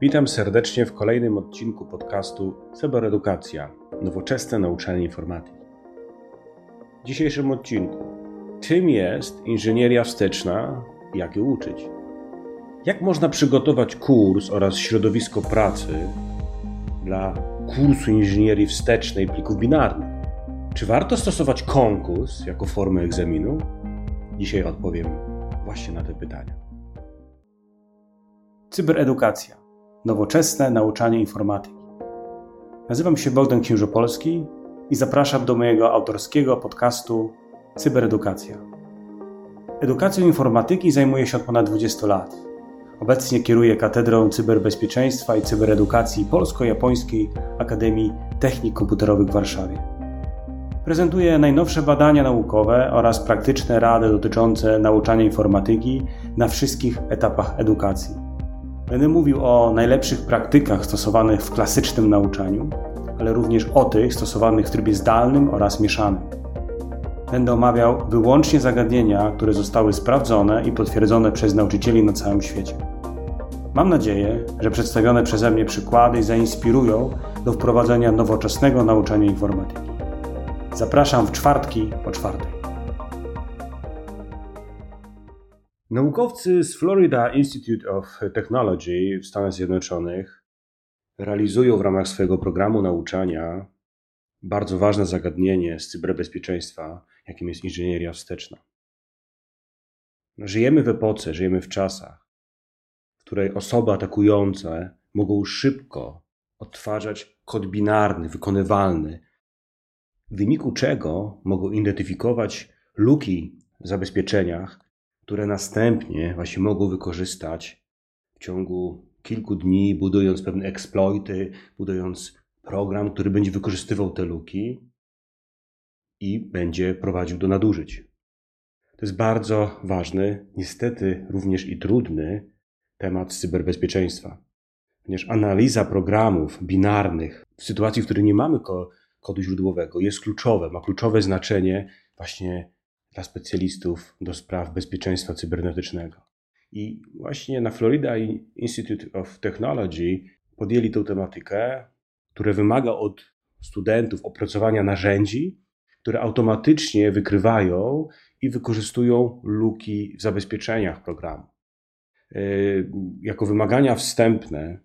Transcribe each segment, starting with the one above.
Witam serdecznie w kolejnym odcinku podcastu Cyberedukacja nowoczesne nauczanie informatyki. W dzisiejszym odcinku czym jest inżynieria wsteczna i jak ją uczyć? Jak można przygotować kurs oraz środowisko pracy dla kursu inżynierii wstecznej plików binarnych? Czy warto stosować konkurs jako formę egzaminu? Dzisiaj odpowiem właśnie na te pytania. Cyberedukacja. Nowoczesne nauczanie informatyki. Nazywam się Bogdan Księżopolski i zapraszam do mojego autorskiego podcastu Cyberedukacja. Edukacją informatyki zajmuję się od ponad 20 lat. Obecnie kieruję Katedrą Cyberbezpieczeństwa i Cyberedukacji Polsko-Japońskiej Akademii Technik Komputerowych w Warszawie. Prezentuję najnowsze badania naukowe oraz praktyczne rady dotyczące nauczania informatyki na wszystkich etapach edukacji. Będę mówił o najlepszych praktykach stosowanych w klasycznym nauczaniu, ale również o tych stosowanych w trybie zdalnym oraz mieszanym. Będę omawiał wyłącznie zagadnienia, które zostały sprawdzone i potwierdzone przez nauczycieli na całym świecie. Mam nadzieję, że przedstawione przeze mnie przykłady zainspirują do wprowadzenia nowoczesnego nauczania informatyki. Zapraszam w czwartki o czwartej. Naukowcy z Florida Institute of Technology w Stanach Zjednoczonych realizują w ramach swojego programu nauczania bardzo ważne zagadnienie z cyberbezpieczeństwa, jakim jest inżynieria wsteczna. Żyjemy w epoce, żyjemy w czasach, w której osoby atakujące mogą szybko odtwarzać kod binarny, wykonywalny, w wyniku czego mogą identyfikować luki w zabezpieczeniach, które następnie właśnie mogą wykorzystać w ciągu kilku dni, budując pewne exploity, budując program, który będzie wykorzystywał te luki i będzie prowadził do nadużyć. To jest bardzo ważny, niestety również i trudny temat cyberbezpieczeństwa. Ponieważ analiza programów binarnych w sytuacji, w której nie mamy kodu źródłowego jest kluczowe, ma kluczowe znaczenie właśnie dla specjalistów do spraw bezpieczeństwa cybernetycznego. I właśnie na Florida Institute of Technology podjęli tę tematykę, która wymaga od studentów opracowania narzędzi, które automatycznie wykrywają i wykorzystują luki w zabezpieczeniach programu. Yy, jako wymagania wstępne,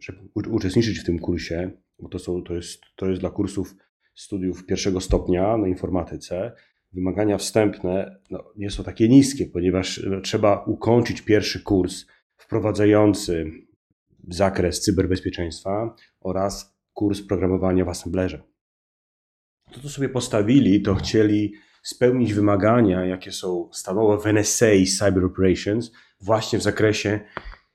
żeby uczestniczyć w tym kursie, bo to, są, to, jest, to jest dla kursów studiów pierwszego stopnia na informatyce, wymagania wstępne no, nie są takie niskie, ponieważ no, trzeba ukończyć pierwszy kurs wprowadzający zakres cyberbezpieczeństwa oraz kurs programowania w assemblerze. To, co sobie postawili, to chcieli spełnić wymagania, jakie są stanowe w NSA Cyber Operations, właśnie w zakresie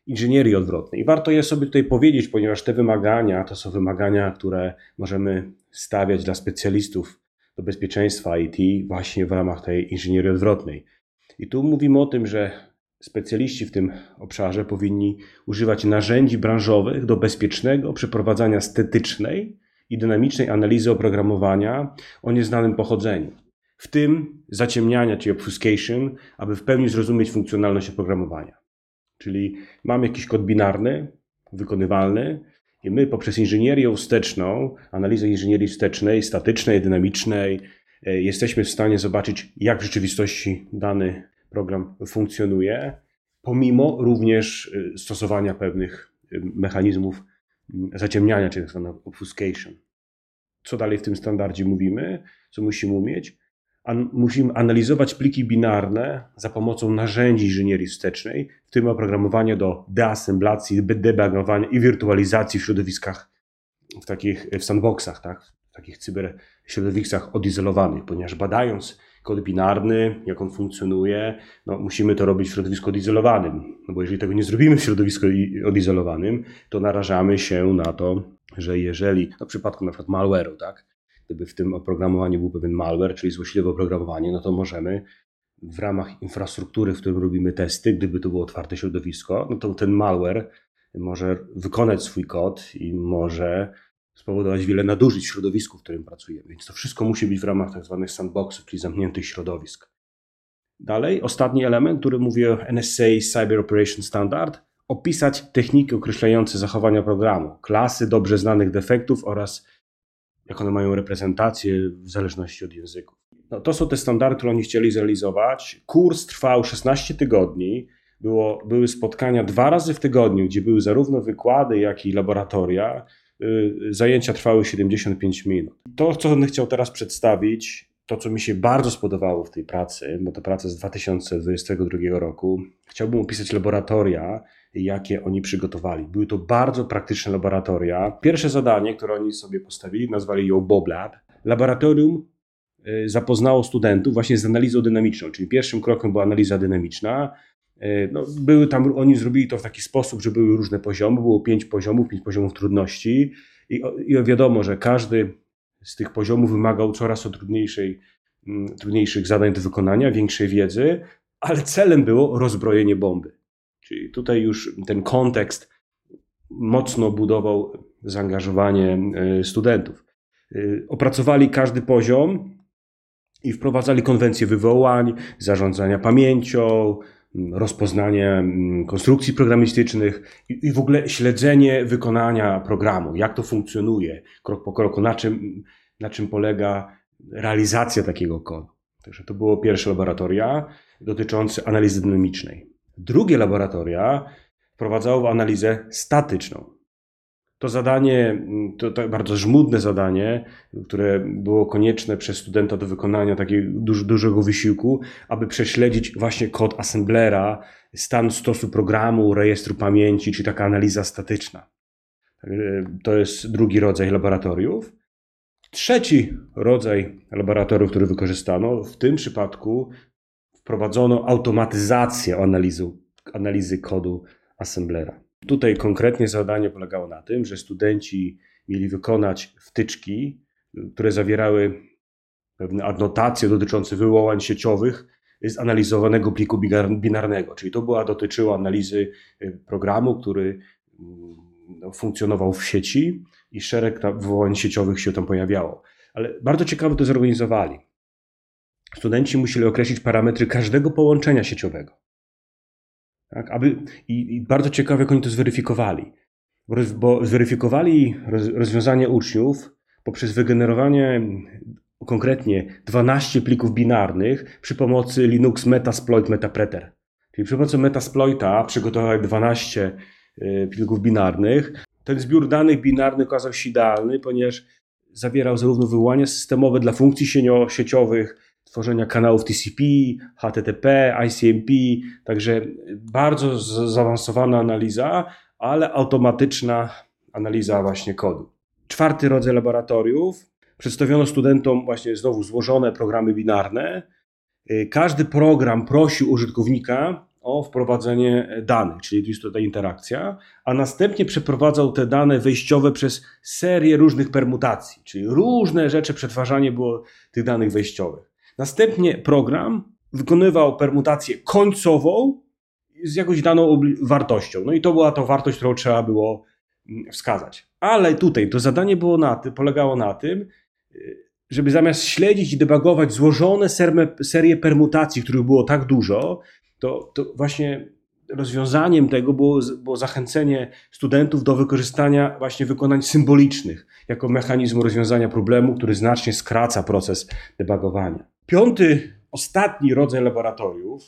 inżynierii odwrotnej. I warto je sobie tutaj powiedzieć, ponieważ te wymagania to są wymagania, które możemy stawiać dla specjalistów do bezpieczeństwa IT właśnie w ramach tej inżynierii odwrotnej. I tu mówimy o tym, że specjaliści w tym obszarze powinni używać narzędzi branżowych do bezpiecznego przeprowadzania stetycznej i dynamicznej analizy oprogramowania o nieznanym pochodzeniu. W tym zaciemniania, czy obfuscation, aby w pełni zrozumieć funkcjonalność oprogramowania. Czyli mamy jakiś kod binarny, wykonywalny, i my poprzez inżynierię wsteczną, analizę inżynierii wstecznej, statycznej, dynamicznej, e, jesteśmy w stanie zobaczyć, jak w rzeczywistości dany program funkcjonuje, pomimo również e, stosowania pewnych e, mechanizmów zaciemniania, czyli. Tak obfuscation. Co dalej w tym standardzie mówimy, co musimy umieć? An, musimy analizować pliki binarne za pomocą narzędzi inżynierii wstecznej, w tym oprogramowania do deassemblacji, debugowania i wirtualizacji w środowiskach, w takich w sandboxach, tak? w takich cyber środowiskach odizolowanych, ponieważ badając kod binarny, jak on funkcjonuje, no, musimy to robić w środowisku odizolowanym. No bo jeżeli tego nie zrobimy w środowisku odizolowanym, to narażamy się na to, że jeżeli, no w przypadku na przykład malware'u, tak, gdyby w tym oprogramowaniu był pewien malware, czyli złośliwe oprogramowanie, no to możemy w ramach infrastruktury, w którym robimy testy, gdyby to było otwarte środowisko, no to ten malware może wykonać swój kod i może spowodować wiele nadużyć w środowisku, w którym pracujemy. Więc to wszystko musi być w ramach tak zwanych sandboxów, czyli zamkniętych środowisk. Dalej, ostatni element, który mówię NSA Cyber Operation Standard, opisać techniki określające zachowania programu, klasy dobrze znanych defektów oraz jak one mają reprezentację w zależności od języków. No, to są te standardy, które oni chcieli zrealizować. Kurs trwał 16 tygodni. Było, były spotkania dwa razy w tygodniu, gdzie były zarówno wykłady, jak i laboratoria. Y, zajęcia trwały 75 minut. To, co będę chciał teraz przedstawić, to, co mi się bardzo spodobało w tej pracy, bo to praca z 2022 roku, chciałbym opisać laboratoria, jakie oni przygotowali. Były to bardzo praktyczne laboratoria. Pierwsze zadanie, które oni sobie postawili, nazwali ją Bob Lab. Laboratorium y, zapoznało studentów właśnie z analizą dynamiczną, czyli pierwszym krokiem była analiza dynamiczna. Y, no, były tam, oni zrobili to w taki sposób, że były różne poziomy, było pięć poziomów, pięć poziomów trudności i, i wiadomo, że każdy z tych poziomów wymagał coraz o trudniejszej, mm, trudniejszych zadań do wykonania, większej wiedzy, ale celem było rozbrojenie bomby. Czyli tutaj już ten kontekst mocno budował zaangażowanie e, studentów. E, opracowali każdy poziom i wprowadzali konwencję wywołań, zarządzania pamięcią, rozpoznanie konstrukcji programistycznych i w ogóle śledzenie wykonania programu, jak to funkcjonuje krok po kroku, na czym, na czym polega realizacja takiego kodu. Także to było pierwsze laboratoria dotyczące analizy dynamicznej. Drugie laboratoria wprowadzało analizę statyczną. To zadanie, to, to bardzo żmudne zadanie, które było konieczne przez studenta do wykonania takiego duż, dużego wysiłku, aby prześledzić właśnie kod assemblera, stan stosu programu, rejestru pamięci, czy taka analiza statyczna. To jest drugi rodzaj laboratoriów. Trzeci rodzaj laboratoriów, który wykorzystano, w tym przypadku wprowadzono automatyzację analizy, analizy kodu assemblera. Tutaj konkretnie zadanie polegało na tym, że studenci mieli wykonać wtyczki, które zawierały pewne adnotacje dotyczące wywołań sieciowych z analizowanego pliku binarnego. Czyli to była, dotyczyło analizy y, programu, który mm, no, funkcjonował w sieci i szereg wywołań sieciowych się tam pojawiało. Ale bardzo ciekawe to zorganizowali studenci musieli określić parametry każdego połączenia sieciowego. Tak, aby, i, i bardzo ciekawe, jak oni to zweryfikowali. Bo, bo zweryfikowali roz, rozwiązanie uczniów poprzez wygenerowanie konkretnie 12 plików binarnych przy pomocy Linux Metasploit Metapreter. Czyli przy pomocy Metasploita przygotowali 12 y, plików binarnych. Ten zbiór danych binarnych okazał się idealny, ponieważ zawierał zarówno wywołania systemowe dla funkcji sieciowych, tworzenia kanałów TCP, HTTP, ICMP, także bardzo zaawansowana analiza, ale automatyczna analiza właśnie kodu. Czwarty rodzaj laboratoriów. Przedstawiono studentom właśnie znowu złożone programy binarne. Każdy program prosił użytkownika o wprowadzenie danych, czyli jest to ta interakcja, a następnie przeprowadzał te dane wejściowe przez serię różnych permutacji, czyli różne rzeczy przetwarzanie było tych danych wejściowych. Następnie program wykonywał permutację końcową z jakąś daną wartością. No i to była to wartość, którą trzeba było mm, wskazać. Ale tutaj to zadanie było na tym, polegało na tym, y, żeby zamiast śledzić i debugować złożone serie permutacji, których było tak dużo, to, to właśnie rozwiązaniem tego było, było zachęcenie studentów do wykorzystania właśnie wykonań symbolicznych jako mechanizmu rozwiązania problemu, który znacznie skraca proces debugowania. Piąty, ostatni rodzaj laboratoriów,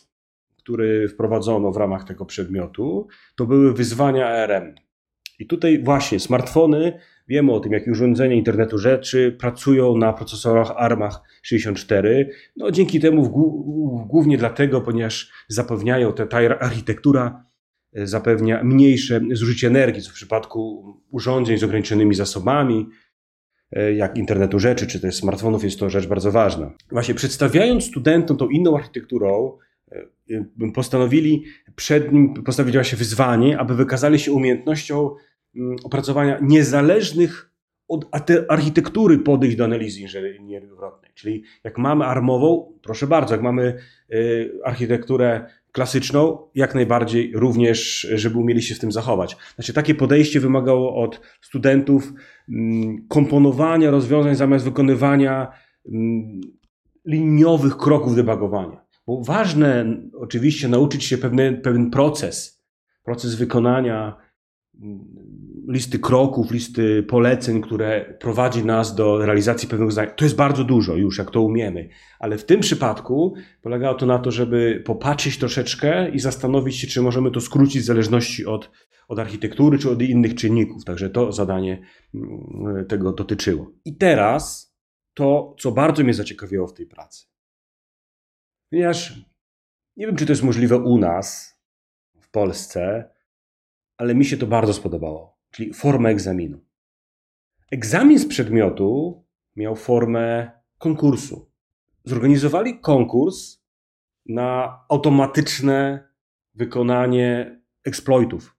który wprowadzono w ramach tego przedmiotu, to były wyzwania ARM. I tutaj właśnie smartfony, wiemy o tym, jak urządzenia internetu rzeczy pracują na procesorach ARMach 64. No, dzięki temu, głównie dlatego, ponieważ zapewniają, te, ta architektura e, zapewnia mniejsze zużycie energii, co w przypadku urządzeń z ograniczonymi zasobami, E, jak internetu rzeczy, czy też smartfonów, jest to rzecz bardzo ważna. Właśnie przedstawiając studentom tą inną architekturą, e, postanowili przed nim, postawiła się wyzwanie, aby wykazali się umiejętnością opracowania niezależnych od architektury podejść do analizy inżynierii wywrotnej. Czyli jak mamy armową, proszę bardzo, jak mamy architekturę klasyczną, jak najbardziej również, żeby umieli się w tym zachować. Znaczy, takie podejście wymagało od studentów mm, komponowania rozwiązań zamiast wykonywania mm, liniowych kroków debugowania. Bo ważne oczywiście nauczyć się pewny, pewien proces, proces wykonania listy kroków, listy poleceń, które prowadzi nas do realizacji pewnego zadania. To jest bardzo dużo już, jak to umiemy. Ale w tym przypadku polegało to na to, żeby popatrzeć troszeczkę i zastanowić się, czy możemy to skrócić w zależności od, od architektury czy od innych czynników. Także to zadanie mm, tego dotyczyło. I teraz to, co bardzo mnie zaciekawiło w tej pracy. Ponieważ nie wiem, czy to jest możliwe u nas, w Polsce, ale mi się to bardzo spodobało, czyli formę egzaminu. Egzamin z przedmiotu miał formę konkursu. Zorganizowali konkurs na automatyczne wykonanie exploitów.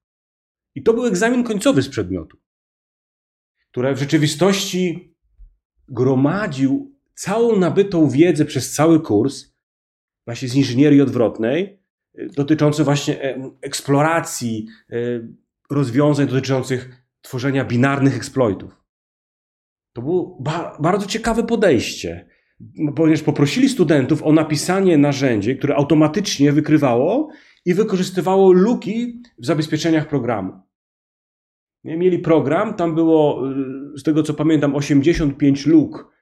I to był egzamin końcowy z przedmiotu, który w rzeczywistości gromadził całą nabytą wiedzę przez cały kurs, właśnie z inżynierii odwrotnej, dotyczący właśnie eksploracji rozwiązań dotyczących tworzenia binarnych exploitów. To było ba bardzo ciekawe podejście, ponieważ poprosili studentów o napisanie narzędzie, które automatycznie wykrywało i wykorzystywało luki w zabezpieczeniach programu. Mieli program, tam było, e, z tego co pamiętam, 85 luk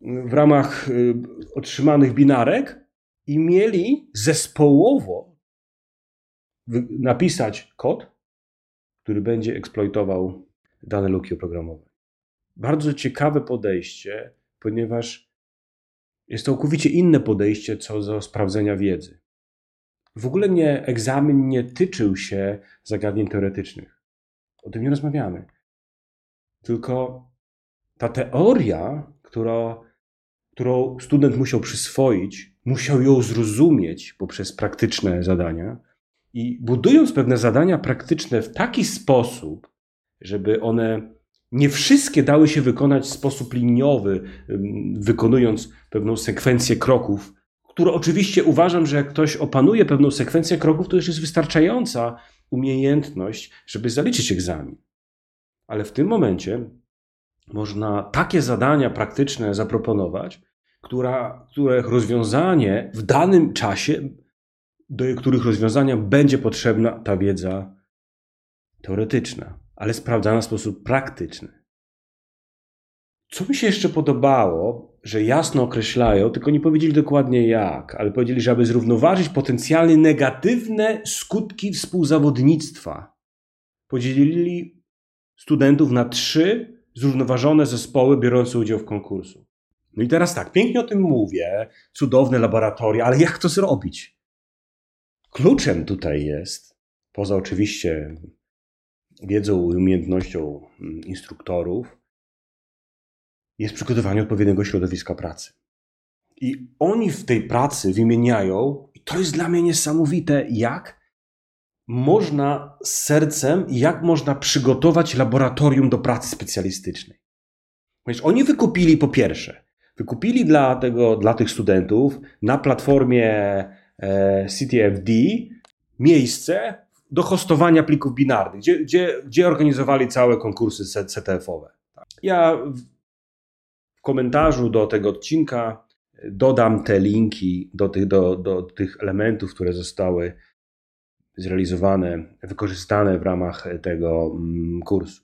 w ramach otrzymanych binarek i mieli zespołowo napisać kod, który będzie eksploitował dane luki oprogramowe. Bardzo ciekawe podejście, ponieważ jest całkowicie inne podejście co do sprawdzenia wiedzy. W ogóle nie, egzamin nie tyczył się zagadnień teoretycznych. O tym nie rozmawiamy. Tylko ta teoria, która, którą student musiał przyswoić, musiał ją zrozumieć poprzez praktyczne zadania, i budując pewne zadania praktyczne w taki sposób, żeby one nie wszystkie dały się wykonać w sposób liniowy, wykonując pewną sekwencję kroków, które oczywiście uważam, że jak ktoś opanuje pewną sekwencję kroków, to już jest wystarczająca umiejętność, żeby zaliczyć egzamin. Ale w tym momencie można takie zadania praktyczne zaproponować, która, których rozwiązanie w danym czasie do których rozwiązania będzie potrzebna ta wiedza teoretyczna, ale sprawdzana w sposób praktyczny. Co mi się jeszcze podobało, że jasno określają, tylko nie powiedzieli dokładnie jak, ale powiedzieli, że aby zrównoważyć potencjalnie negatywne skutki współzawodnictwa, podzielili studentów na trzy zrównoważone zespoły biorące udział w konkursu. No i teraz tak, pięknie o tym mówię, cudowne laboratoria, ale jak to zrobić? Kluczem tutaj jest, poza oczywiście wiedzą i umiejętnością mm, instruktorów, jest przygotowanie odpowiedniego środowiska pracy. I oni w tej pracy wymieniają, i to jest dla mnie niesamowite, jak można sercem, jak można przygotować laboratorium do pracy specjalistycznej. Ponieważ oni wykupili po pierwsze, wykupili dla, tego, dla tych studentów na platformie CTFD miejsce do hostowania plików binarnych, gdzie, gdzie, gdzie organizowali całe konkursy CTF-owe. Ja w komentarzu do tego odcinka dodam te linki do tych, do, do tych elementów, które zostały zrealizowane, wykorzystane w ramach tego mm, kursu.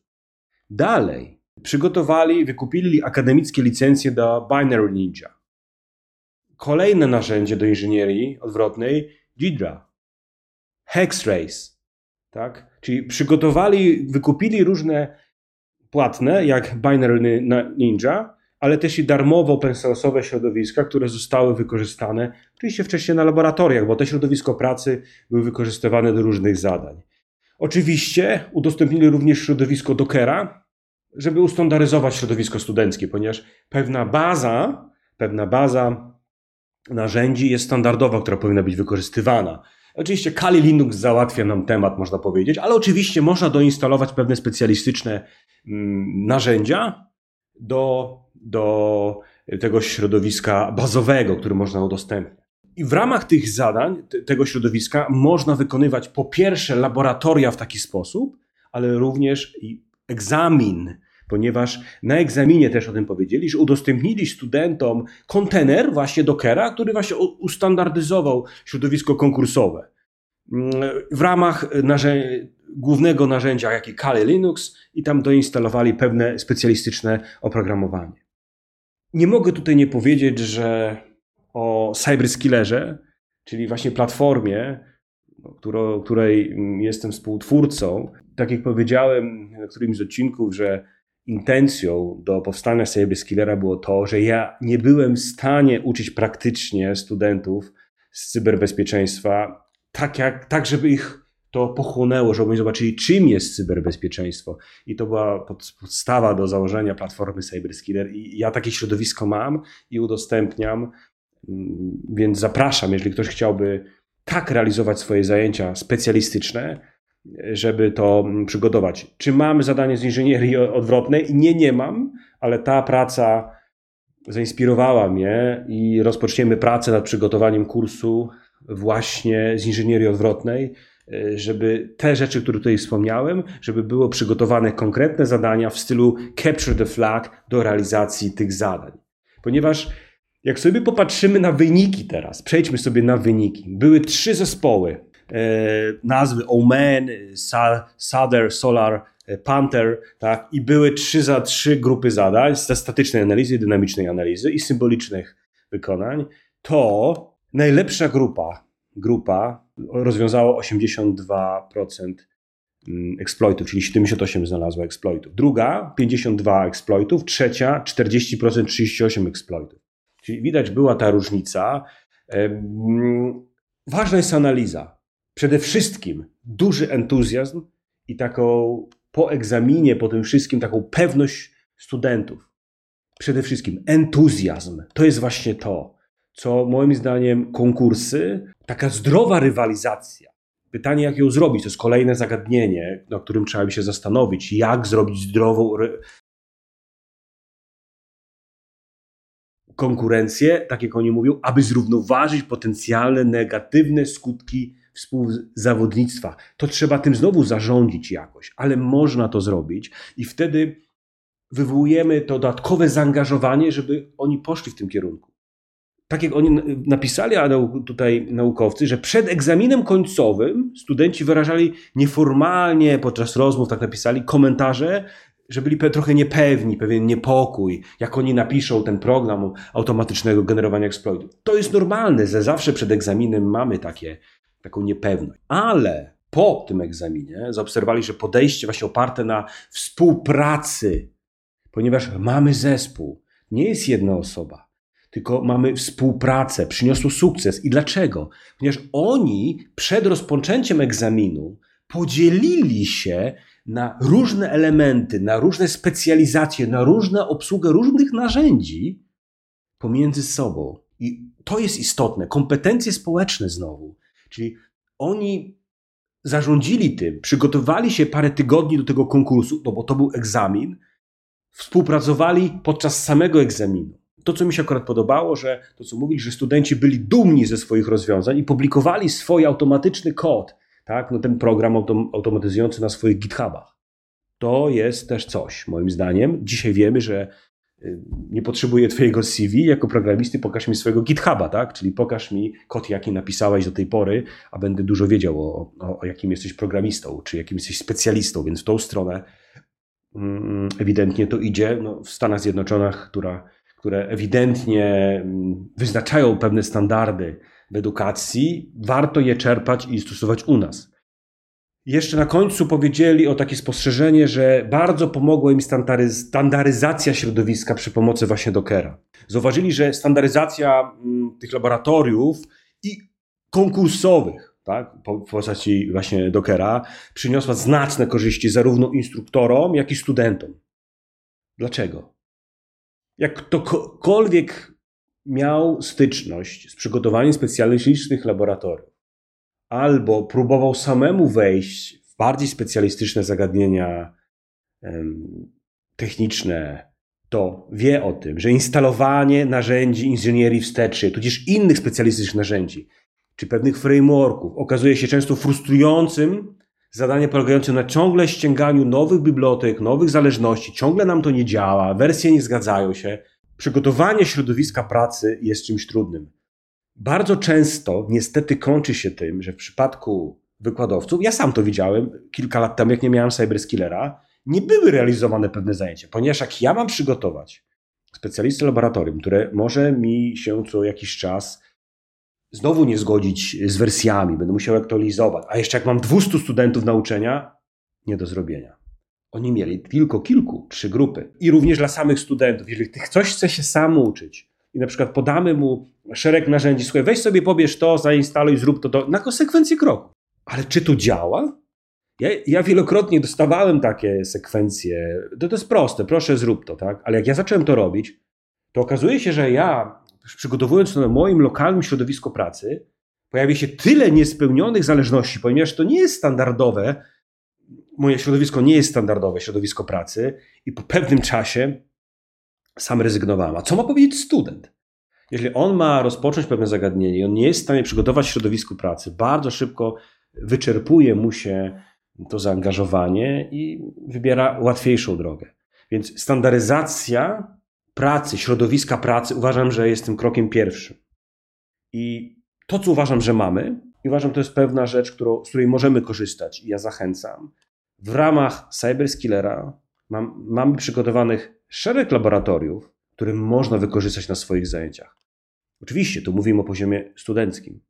Dalej przygotowali, wykupili akademickie licencje do Binary Ninja kolejne narzędzie do inżynierii odwrotnej, Gidra, Hextrace, tak? Czyli przygotowali, wykupili różne płatne, jak Binary Ninja, ale też i darmowo open source'owe środowiska, które zostały wykorzystane, oczywiście wcześniej na laboratoriach, bo te środowisko pracy były wykorzystywane do różnych zadań. Oczywiście udostępnili również środowisko Dockera, żeby ustandaryzować środowisko studenckie, ponieważ pewna baza, pewna baza narzędzi jest standardowa, która powinna być wykorzystywana. Oczywiście Kali Linux załatwia nam temat, można powiedzieć, ale oczywiście można doinstalować pewne specjalistyczne mm, narzędzia do, do tego środowiska bazowego, który można udostępniać. I w ramach tych zadań, tego środowiska, można wykonywać po pierwsze laboratoria w taki sposób, ale również egzamin ponieważ na egzaminie też o tym powiedzieli, że udostępnili studentom kontener właśnie Dockera, który właśnie ustandardyzował środowisko konkursowe. w ramach narzę głównego narzędzia, jakie Kali Linux i tam doinstalowali pewne specjalistyczne oprogramowanie. Nie mogę tutaj nie powiedzieć, że o Cyberskillerze, czyli właśnie platformie, no, której jestem współtwórcą, tak jak powiedziałem na którymś z odcinków, że intencją do powstania Cyberskillera było to, że ja nie byłem w stanie uczyć praktycznie studentów z cyberbezpieczeństwa tak, jak, tak żeby ich to pochłonęło, żeby oni zobaczyli, czym jest cyberbezpieczeństwo. I to była podstawa do założenia platformy Cyberskiller. I ja takie środowisko mam i udostępniam, mm, więc zapraszam, jeżeli ktoś chciałby tak realizować swoje zajęcia specjalistyczne, żeby to mm, przygotować. Czy mam zadanie z inżynierii odwrotnej? Nie, nie mam, ale ta praca zainspirowała mnie i rozpoczniemy pracę nad przygotowaniem kursu właśnie z inżynierii odwrotnej E, żeby te rzeczy, które tutaj wspomniałem, żeby było przygotowane konkretne zadania w stylu capture the flag do realizacji tych zadań. Ponieważ jak sobie popatrzymy na wyniki teraz, przejdźmy sobie na wyniki. Były trzy zespoły, nazwy Omen, Souther, Solar, e, Panther, tak? i były trzy za trzy grupy zadań ze statycznej analizy, dynamicznej analizy i symbolicznych wykonań. To najlepsza grupa, grupa rozwiązało 82% mm, exploitów, czyli 78 znalazło exploitów. Druga 52 exploitów, trzecia 40%, 38 exploitów. Czyli widać była ta różnica. Ważna jest analiza. Przede wszystkim duży entuzjazm i taką po egzaminie, po tym wszystkim, taką pewność studentów. Przede wszystkim entuzjazm. To jest właśnie to co moim zdaniem konkursy, taka zdrowa rywalizacja. Pytanie, jak ją zrobić, to jest kolejne zagadnienie, na którym trzeba by się zastanowić, jak zrobić zdrową konkurencję, tak jak oni mówią, aby zrównoważyć potencjalne negatywne skutki współzawodnictwa. To trzeba tym znowu zarządzić jakoś, ale można to zrobić i wtedy wywołujemy to dodatkowe zaangażowanie, żeby oni poszli w tym kierunku tak jak oni napisali, a tutaj naukowcy, że przed egzaminem końcowym studenci wyrażali nieformalnie podczas rozmów, tak napisali, komentarze, że byli trochę niepewni, pewien niepokój, jak oni napiszą ten program automatycznego generowania exploitów. To jest normalne, że zawsze przed egzaminem mamy takie, taką niepewność. Ale po tym egzaminie zaobserwowali, że podejście właśnie oparte na współpracy, ponieważ mamy zespół, nie jest jedna osoba tylko mamy współpracę, przyniosło sukces. I dlaczego? Ponieważ oni przed rozpoczęciem egzaminu podzielili się na różne elementy, na różne specjalizacje, na różne obsługę różnych narzędzi pomiędzy sobą. I to jest istotne. Kompetencje społeczne znowu. Czyli oni zarządzili tym, przygotowali się parę tygodni do tego konkursu, no bo to był egzamin, współpracowali podczas samego egzaminu to, co mi się akurat podobało, że to, co mówili, że studenci byli dumni ze swoich rozwiązań i publikowali swój automatyczny kod, tak, no ten program autom automatyzujący na swoich GitHubach. To jest też coś, moim zdaniem. Dzisiaj wiemy, że nie potrzebuję twojego CV jako programisty, pokaż mi swojego GitHuba, tak? Czyli pokaż mi kod, jaki napisałeś do tej pory, a będę dużo wiedział o, o, o jakim jesteś programistą, czy jakim jesteś specjalistą, więc w tą stronę mm, ewidentnie to idzie. No, w Stanach Zjednoczonych, która które ewidentnie mm, wyznaczają pewne standardy w edukacji, warto je czerpać i stosować u nas. Jeszcze na końcu powiedzieli o takie spostrzeżenie, że bardzo pomogła im standaryzacja środowiska przy pomocy właśnie Dockera. Zauważyli, że standaryzacja mm, tych laboratoriów i konkursowych, tak, w postaci właśnie Dockera, przyniosła znaczne korzyści zarówno instruktorom, jak i studentom. Dlaczego? jak ktokolwiek miał styczność z przygotowaniem specjalistycznych laboratoriów, albo próbował samemu wejść w bardziej specjalistyczne zagadnienia techniczne, to wie o tym, że instalowanie narzędzi inżynierii wsteczy, tudzież innych specjalistycznych narzędzi, czy pewnych frameworków, okazuje się często frustrującym zadanie polegające na ciągle ściąganiu nowych bibliotek, nowych zależności, ciągle nam to nie działa, wersje nie zgadzają się. Przygotowanie środowiska pracy jest czymś trudnym. Bardzo często niestety kończy się tym, że w przypadku wykładowców, ja sam to widziałem kilka lat temu, jak nie miałem cyberskillera, nie były realizowane pewne zajęcia, ponieważ jak ja mam przygotować specjalistę laboratorium, które może mi się co jakiś czas znowu nie zgodzić z wersjami, będę musiał aktualizować, a jeszcze jak mam 200 studentów nauczenia, nie do zrobienia. Oni mieli tylko kilku, trzy grupy. I również dla samych studentów, jeżeli ktoś chce się sam uczyć i na przykład podamy mu szereg narzędzi, słuchaj, weź sobie, pobierz to, zainstaluj, zrób to, to na konsekwencję kroku. Ale czy to działa? Ja, ja, wielokrotnie dostawałem takie sekwencje. To, to jest proste, proszę zrób to, tak? Ale jak ja zacząłem to robić, to okazuje się, że ja, przygotowując to na moim lokalnym środowisku pracy, pojawi się tyle niespełnionych zależności, ponieważ to nie jest standardowe, moje środowisko nie jest standardowe środowisko pracy i po pewnym czasie sam rezygnowałem. A co ma powiedzieć student? Jeżeli on ma rozpocząć pewne zagadnienie i on nie jest w stanie przygotować środowisku pracy, bardzo szybko wyczerpuje mu się to zaangażowanie i wybiera łatwiejszą drogę. Więc standaryzacja pracy, środowiska pracy uważam, że jest tym krokiem pierwszym. I to, co uważam, że mamy, i uważam, to jest pewna rzecz, którą, z której możemy korzystać i ja zachęcam. W ramach Cyberskillera mam, mamy przygotowanych szereg laboratoriów, które można wykorzystać na swoich zajęciach. Oczywiście, tu mówimy o poziomie studenckim.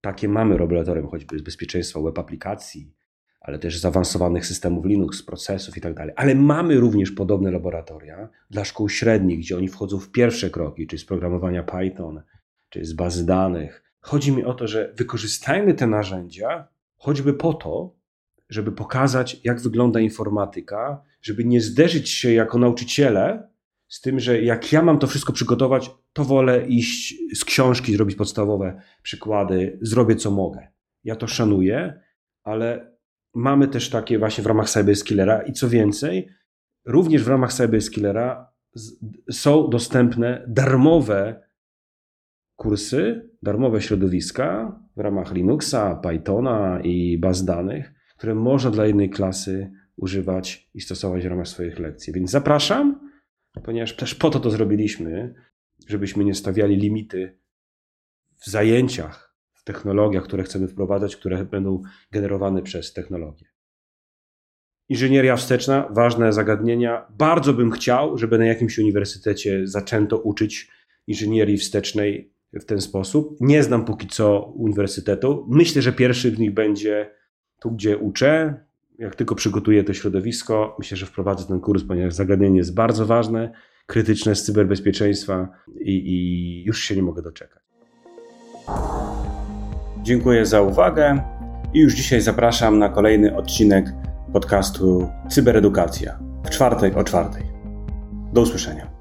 Takie mamy laboratorium, choćby z bezpieczeństwa web aplikacji, ale też zaawansowanych systemów Linux, procesów i tak. Ale mamy również podobne laboratoria dla szkół średnich, gdzie oni wchodzą w pierwsze kroki, czy z programowania Python, czy z bazy danych. Chodzi mi o to, że wykorzystajmy te narzędzia choćby po to, żeby pokazać, jak wygląda informatyka, żeby nie zderzyć się jako nauczyciele z tym, że jak ja mam to wszystko przygotować, to wolę iść z książki, zrobić podstawowe przykłady, zrobię co mogę. Ja to szanuję, ale mamy też takie właśnie w ramach Cyberskillera i co więcej, również w ramach Cyberskillera są dostępne darmowe kursy, darmowe środowiska w ramach Linuxa, Pythona i baz danych, które można dla jednej klasy używać i stosować w ramach swoich lekcji. Więc zapraszam, ponieważ też po to to zrobiliśmy, żebyśmy nie stawiali limity w zajęciach, w technologiach, które chcemy wprowadzać, które będą generowane przez technologię. Inżynieria wsteczna, ważne zagadnienia. Bardzo bym chciał, żeby na jakimś uniwersytecie zaczęto uczyć inżynierii wstecznej w ten sposób. Nie znam póki co uniwersytetu. Myślę, że pierwszy z nich będzie tu, gdzie uczę. Jak tylko przygotuję to środowisko, myślę, że wprowadzę ten kurs, ponieważ zagadnienie jest bardzo ważne, krytyczne z cyberbezpieczeństwa i, i już się nie mogę doczekać. Dziękuję za uwagę i już dzisiaj zapraszam na kolejny odcinek podcastu Cyberedukacja w czwartek o czwartej. Do usłyszenia.